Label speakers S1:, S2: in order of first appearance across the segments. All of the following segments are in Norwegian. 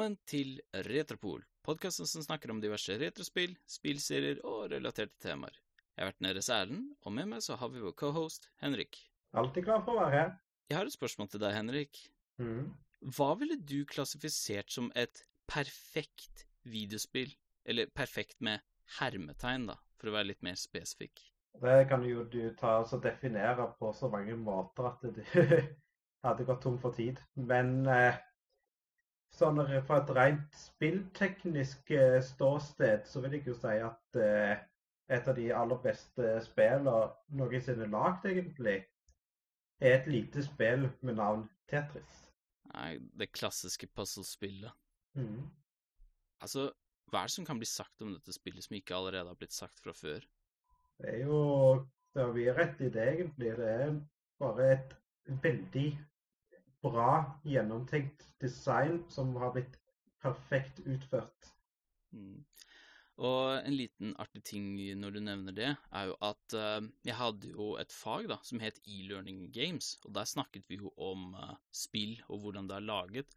S1: Velkommen til Retropol, podkasten som snakker om diverse retrospill, spillserier og relaterte temaer. Jeg har vært nede hos Erlend, og med meg så har vi vår cohost Henrik.
S2: Alltid klar for å være her.
S1: Jeg har et spørsmål til deg, Henrik.
S2: Mm.
S1: Hva ville du klassifisert som et perfekt videospill? Eller perfekt med hermetegn, da, for å være litt mer spesifikk.
S2: Det kan jo du ta og definere på så mange måter at du hadde gått tom for tid. Men eh, sånn fra et rent spillteknisk eh, ståsted, så vil jeg jo si at eh, et av de aller beste spillene noensinne lagd, egentlig, er et lite spill med navn Tetris.
S1: Nei, det klassiske puzzlespillet.
S2: Mm.
S1: Altså, hva er det som kan bli sagt om dette spillet som ikke allerede har blitt sagt fra før?
S2: Det er jo Det har vi rett i det, egentlig. Det er bare et veldig bra gjennomtenkt design som har blitt perfekt utført.
S1: Mm. Og en liten artig ting når du nevner det, er jo at uh, jeg hadde jo et fag da, som het e-learning games, og der snakket vi jo om uh, spill og hvordan det er laget.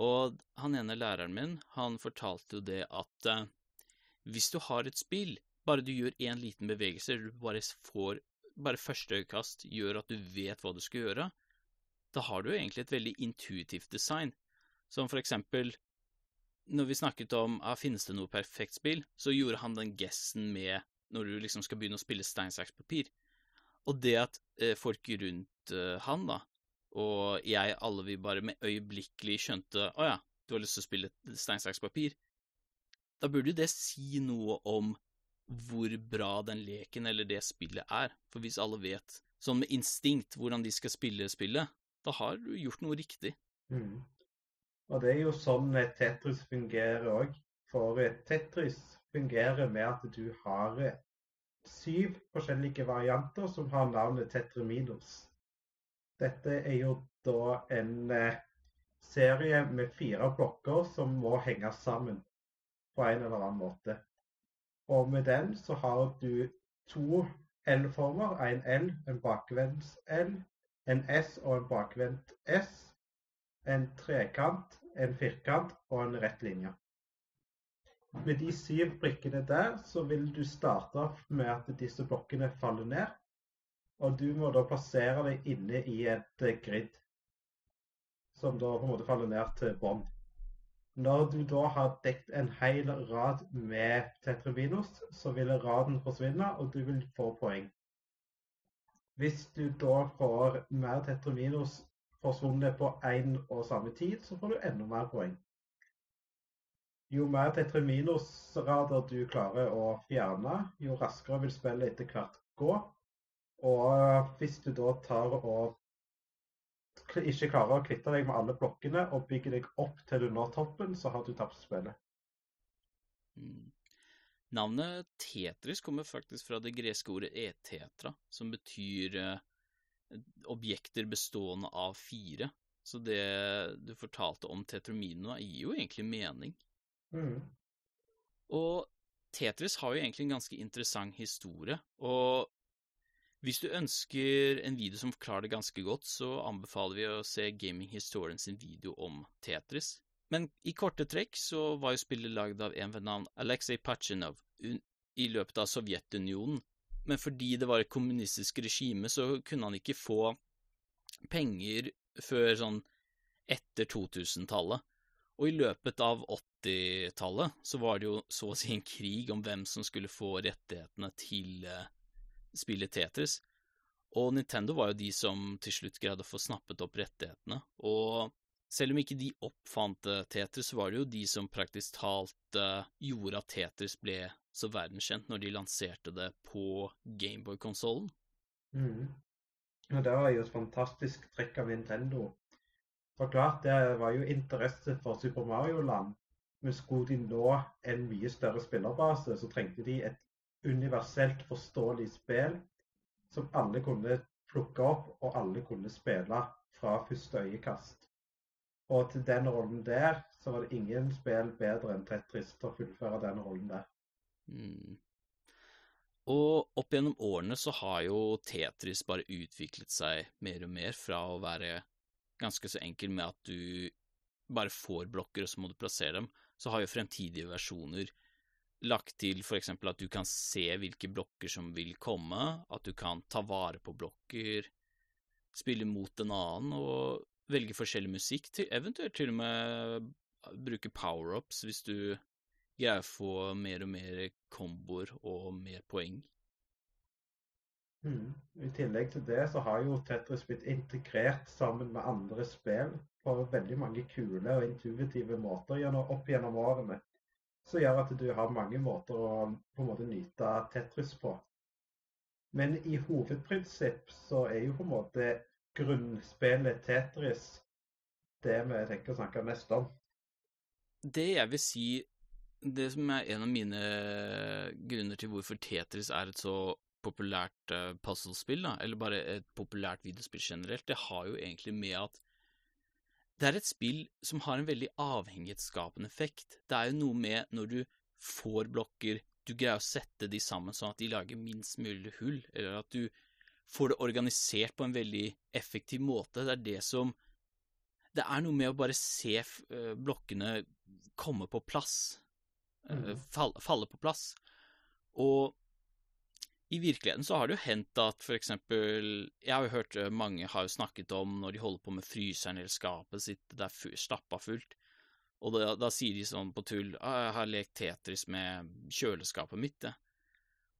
S1: Og han ene læreren min, han fortalte jo det at uh, hvis du har et spill, bare du gjør én liten bevegelse, du bare får bare første øyekast gjør at du vet hva du skal gjøre, da har du egentlig et veldig intuitivt design. Som for eksempel, når vi snakket om ah, finnes det noe perfekt spill, så gjorde han den gesten med når du liksom skal begynne å spille stein, saks, papir. Og det at eh, folk rundt eh, han, da, og jeg, alle vi bare med øyeblikkelig skjønte å ja, du har lyst til å spille stein, saks, papir, da burde jo det si noe om hvor bra den leken eller det spillet er. For hvis alle vet, sånn med instinkt, hvordan de skal spille spillet, da har du gjort noe riktig.
S2: Mm. Og det er jo sånn Tetris fungerer òg. For Tetris fungerer med at du har syv forskjellige varianter som har navnet Tetraminos. Dette er jo da en eh, serie med fire blokker som må henge sammen på en eller annen måte. Og med den så har du to L-former. En L, en bakvendt L, en S og en bakvendt S. En trekant, en firkant og en rett linje. Med de syv brikkene der, så vil du starte med at disse blokkene faller ned. Og du må da plassere dem inne i et eh, grid, som da på en måte faller ned til bånn. Når du da har dekt en hel rad med tetravinos, så vil raden forsvinne, og du vil få poeng. Hvis du da får mer tetravinos forsvunnet på én og samme tid, så får du enda mer poeng. Jo mer tetravinos-rader du klarer å fjerne, jo raskere vil spillet etter hvert gå. Og hvis du da tar og ikke klarer å kvitte deg med alle blokkene og bygger deg opp til du når toppen, så har du tapt spillet.
S1: Mm. Navnet Tetris kommer faktisk fra det greske ordet etetra, som betyr eh, objekter bestående av fire. Så det du fortalte om tetromino, gir jo egentlig mening.
S2: Mm.
S1: Og Tetris har jo egentlig en ganske interessant historie, og hvis du ønsker en video som forklarer det ganske godt, så anbefaler vi å se Gaming Historian sin video om Tetris. Men i korte trekk så var jo spillet lagd av en ved navn Aleksej Pachinov i løpet av Sovjetunionen, men fordi det var et kommunistisk regime, så kunne han ikke få penger før sånn etter 2000-tallet. Og i løpet av 80-tallet så var det jo så å si en krig om hvem som skulle få rettighetene til uh, spillet Tetris. Og Nintendo var jo de som til slutt greide å få snappet opp rettighetene. Og selv om ikke de oppfant Tetris, så var det jo de som praktisk talt uh, gjorde at Tetris ble så verdenskjent når de lanserte det på Gameboy-konsollen.
S2: Mm. Og det var jo et fantastisk trekk av Nintendo. For klart, det var jo interesse for Super Mario-land. Men skulle de nå en mye større spillerbase, så trengte de et universelt forståelig spill som alle kunne plukke opp, og alle kunne spille fra første øyekast. Og til den rollen der, så var det ingen spill bedre enn Tetris til å fullføre den rollen der.
S1: Mm. Og opp gjennom årene så har jo Tetris bare utviklet seg mer og mer fra å være ganske så enkel med at du bare får blokker, og så må du plassere dem, så har jo fremtidige versjoner lagt til f.eks. at du kan se hvilke blokker som vil komme, at du kan ta vare på blokker, spille mot en annen og velge forskjellig musikk, til, eventuelt til og med bruke power-ups hvis du greier å få mer og mer komboer og mer poeng.
S2: Mm. I tillegg til det så har jo Tetris blitt integrert sammen med andre spill på veldig mange kule og intuitive måter gjennom, opp gjennom årene. Som gjør at du har mange måter å på en måte nyte Tetris på. Men i hovedprinsipp så er jo på en måte grunnspillet Tetris det vi tenker å snakke mest om.
S1: Det jeg vil si Det som er en av mine grunner til hvorfor Tetris er et så populært uh, puzzlespill, da, eller bare et populært videospill generelt, det har jo egentlig med at det er et spill som har en veldig avhengighetsskapende effekt. Det er jo noe med når du får blokker, du greier å sette de sammen sånn at de lager minst mulig hull, eller at du får det organisert på en veldig effektiv måte. Det er det som Det er noe med å bare se uh, blokkene komme på plass, uh, mm. fall, falle på plass. Og i virkeligheten så har det jo hendt at for eksempel Jeg har jo hørt eh, mange har jo snakket om når de holder på med fryseren eller skapet sitt, det er stappa fullt, og da, da, sier de sånn på tull ah, 'Jeg har lekt Tetris med kjøleskapet mitt', jeg.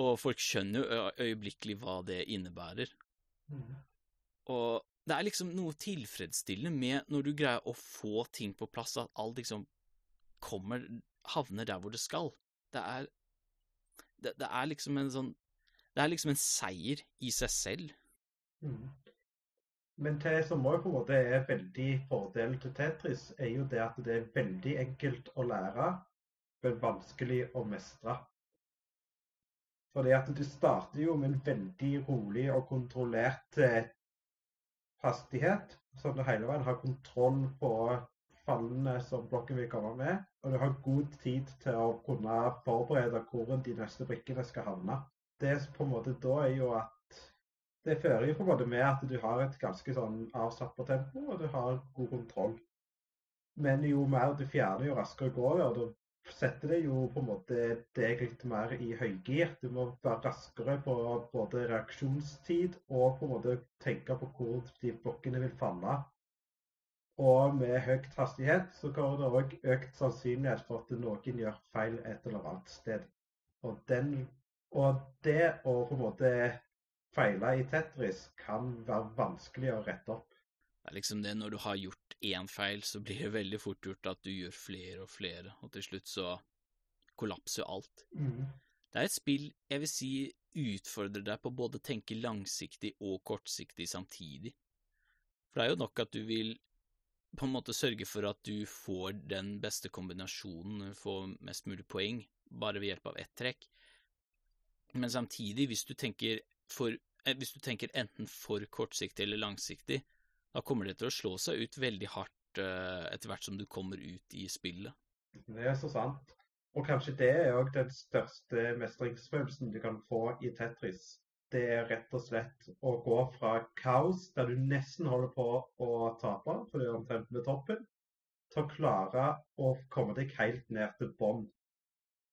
S1: Og folk skjønner jo øyeblikkelig hva det innebærer. Mm. Og det er liksom noe tilfredsstillende med når du greier å få ting på plass, at alt liksom kommer Havner der hvor det skal. Det er det, det er liksom en sånn det er liksom en seier i seg selv. Mm.
S2: Men det som òg på en måte er veldig fordelen til Tetris, er jo det at det er veldig enkelt å lære, men vanskelig å mestre. Fordi at du starter jo med en veldig rolig og kontrollert eh, hastighet, sånn at du hele veien har kontroll på fallene som blokken vil komme med, og du har god tid til å kunne forberede hvor de neste brikkene skal havne det på en måte da er jo at det fører jo på en måte med at du har et ganske sånn avsatt på tempo, og du har god kontroll. Men jo mer du fjerner, jo raskere går det. og Da setter det jo på en måte deg litt mer i høygir. Du må være raskere på både reaksjonstid og på en måte tenke på hvor de blokkene vil falle. Og med høyt hastighet så går det òg økt sannsynlighet for at noen gjør feil et eller annet sted. Og den og det å på en måte feile i Tetris kan være vanskelig å rette opp.
S1: Det er liksom det når du har gjort én feil, så blir det veldig fort gjort at du gjør flere og flere, og til slutt så kollapser alt. Mm. Det er et spill jeg vil si utfordrer deg på både å tenke langsiktig og kortsiktig samtidig. For det er jo nok at du vil på en måte sørge for at du får den beste kombinasjonen, får mest mulig poeng, bare ved hjelp av ett trekk. Men samtidig, hvis du tenker, for, eh, hvis du tenker enten for kortsiktig eller langsiktig, da kommer det til å slå seg ut veldig hardt uh, etter hvert som du kommer ut i spillet.
S2: Det er så sant. Og kanskje det er òg den største mestringsfølelsen du kan få i Tetris. Det er rett og slett å gå fra kaos, der du nesten holder på å tape, for du er omtrent med toppen, til å klare å komme deg helt ned til bånn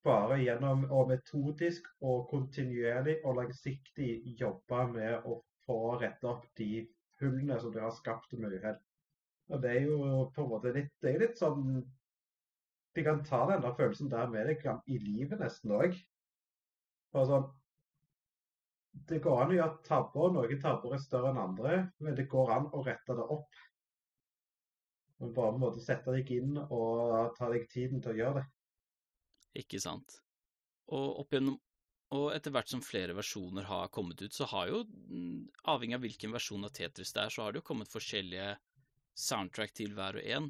S2: bare gjennom å metodisk og kontinuerlig og langsiktig jobbe med å få rette opp de hullene som de har skapt med uhell. Og det er jo på en måte litt, det er litt sånn De kan ta den der følelsen der med deg i livet nesten òg. Sånn, det går an å gjøre tabber. Noen tabber er større enn andre, men det går an å rette det opp. Men bare måte sette deg inn og ta deg tiden til å gjøre det.
S1: Ikke sant. Og opp gjennom og etter hvert som flere versjoner har kommet ut, så har jo, mm, avhengig av hvilken versjon av Tetris det er, så har det jo kommet forskjellige soundtrack til hver og en.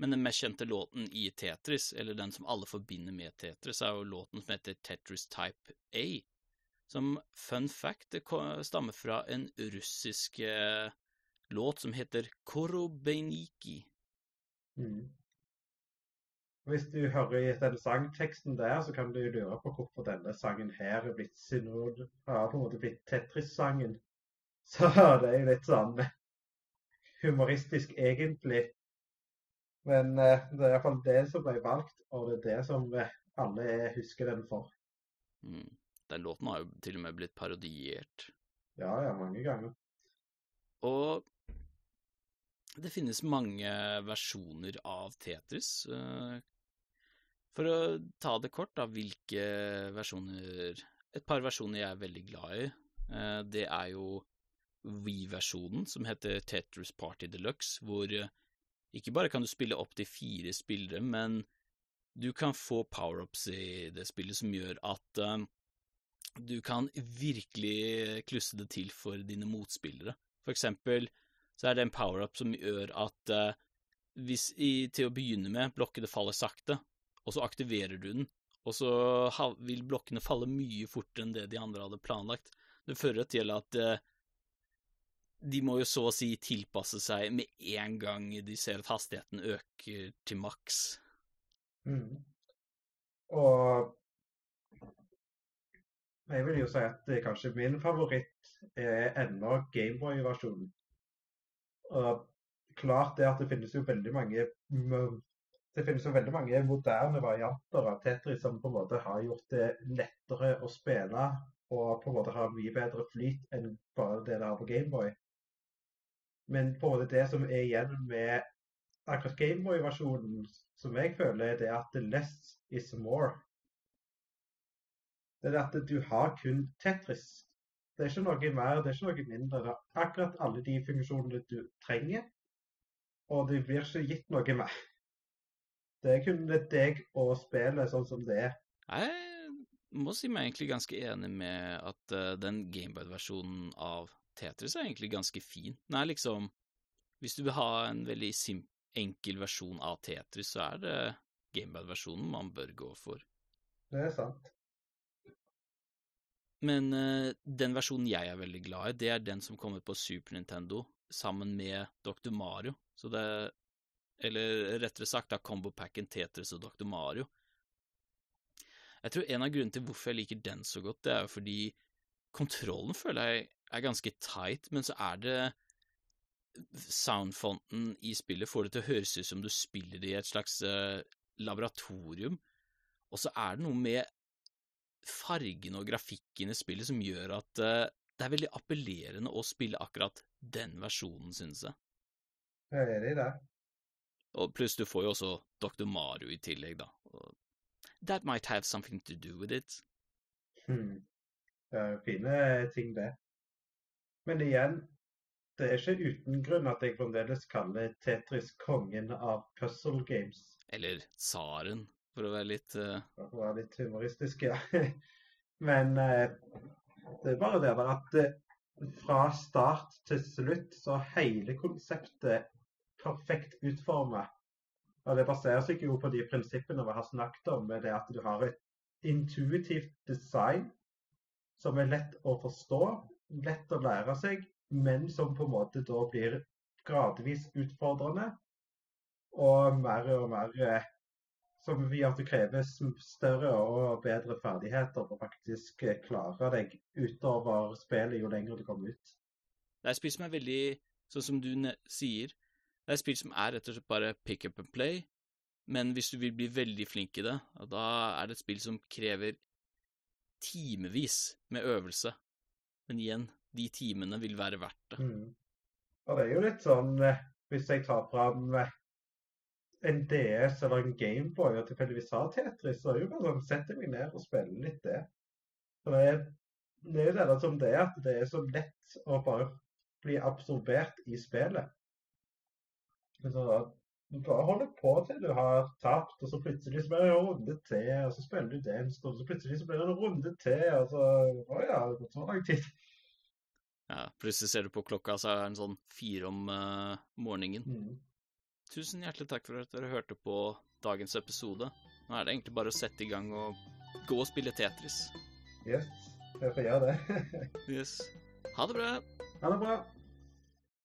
S1: Men den mest kjente låten i Tetris, eller den som alle forbinder med Tetris, er jo låten som heter Tetris Type A. Som fun fact stammer fra en russisk eh, låt som heter Korobeiniki. Mm.
S2: Hvis du hører i den sangteksten der, så kan du lure på hvorfor denne sangen her er blitt synod, har på en måte blitt Tetris-sangen. Så det er jo litt sånn humoristisk, egentlig. Men eh, det er iallfall det som ble valgt, og det er det som eh, alle husker den for.
S1: Mm. Den låten har jo til og med blitt parodiert.
S2: Ja, ja, mange ganger.
S1: Og det finnes mange versjoner av Tetris. For å ta det kort, da, hvilke versjoner Et par versjoner jeg er veldig glad i. eh, Det er jo Wii-versjonen, som heter Tetris Party Deluxe, hvor eh, ikke bare kan du spille opp til fire spillere, men du kan få power-ups i det spillet som gjør at eh, du kan virkelig klusse det til for dine motspillere. For eksempel så er det en power-up som gjør at hvis i, til å begynne med blokkene faller sakte, og så aktiverer du den, og så vil blokkene falle mye fortere enn det de andre hadde planlagt. Det fører til at eh, de må jo så å si tilpasse seg med en gang de ser at hastigheten øker til maks.
S2: Mm. Og jeg vil jo si at er kanskje min favoritt er ennå Gameboy-versjonen. Og klart det at det finnes jo veldig mange det finnes jo veldig mange moderne varianter av Tetris som på en måte har gjort det lettere å spille og på en måte har mye bedre flyt enn bare det det har på Gameboy. Men på en måte det som er igjen med akkurat Gameboy-versjonen, som jeg føler, er det at less is more. Det er at du har kun Tetris. Det er ikke noe mer, det er ikke noe mindre. Det er akkurat alle de funksjonene du trenger, og det blir ikke gitt noe mer. Det er kun litt deg og spillet sånn som det er.
S1: Jeg må si meg egentlig ganske enig med at uh, den Gameboy-versjonen av Tetris er egentlig ganske fin. Den er liksom Hvis du vil ha en veldig enkel versjon av Tetris, så er det Gameboy-versjonen man bør gå for.
S2: Det er sant.
S1: Men uh, den versjonen jeg er veldig glad i, det er den som kommer på Super Nintendo sammen med Dr. Mario. Så det Eller rettere sagt, da combopacken Tetris og Dr. Mario. Jeg tror en av grunnene til hvorfor jeg liker den så godt, det er jo fordi kontrollen føler jeg er ganske tight, men så er det Soundfonten i spillet får det til å høres ut som du spiller det i et slags uh, laboratorium, og så er det noe med fargen og grafikken i spillet som gjør at uh, det er veldig appellerende å spille akkurat den versjonen, synes jeg.
S2: Jeg er enig i det.
S1: Og pluss du får jo også Dr. Mario i tillegg, da. Og that might have something to do with it.
S2: Hmm. Det er fine ting, det. Men igjen, det er ikke uten grunn at jeg fremdeles kaller Tetris kongen av puzzle games.
S1: Eller tsaren, for å være litt uh...
S2: For å være litt humoristisk, ja. Men uh, det er bare det at uh, fra start til slutt så hele konseptet perfekt utformet. Og det baserer seg jo på de prinsippene vi har snakket om, med det at du har et intuitivt design som er lett å forstå, lett å lære seg, men som på en måte da blir gradvis utfordrende. Og mer og mer eh, som vi at det kreves større og bedre ferdigheter for faktisk eh, klare deg utover spillet jo lenger du kommer ut.
S1: Det er spill som veldig, sånn som du sier, det er spill som er rett og slett bare pick up and play, men hvis du vil bli veldig flink i det, da er det et spill som krever timevis med øvelse. Men igjen, de timene vil være verdt det.
S2: Mm. Og det er jo litt sånn eh, Hvis jeg tar fram eh, en DS eller en Gameboy og tilfeldigvis har Tetris, så er jo bare sånn setter meg ned og spiller litt det. For det er, det er jo det som det er, at det er så lett å bare bli absorbert i spillet. Så du bare holder på til du har tapt, og så plutselig så blir det en runde til, og så spiller du det en stund, så plutselig så blir det en runde til, og så Å ja, det går så lang tid.
S1: Ja, plutselig ser du på klokka, så er den sånn fire om uh, morgenen.
S2: Mm.
S1: Tusen hjertelig takk for at dere hørte på dagens episode. Nå er det egentlig bare å sette i gang og gå og spille Tetris.
S2: Yes, jeg får gjøre det.
S1: Yes. Ha det bra!
S2: Ha det bra.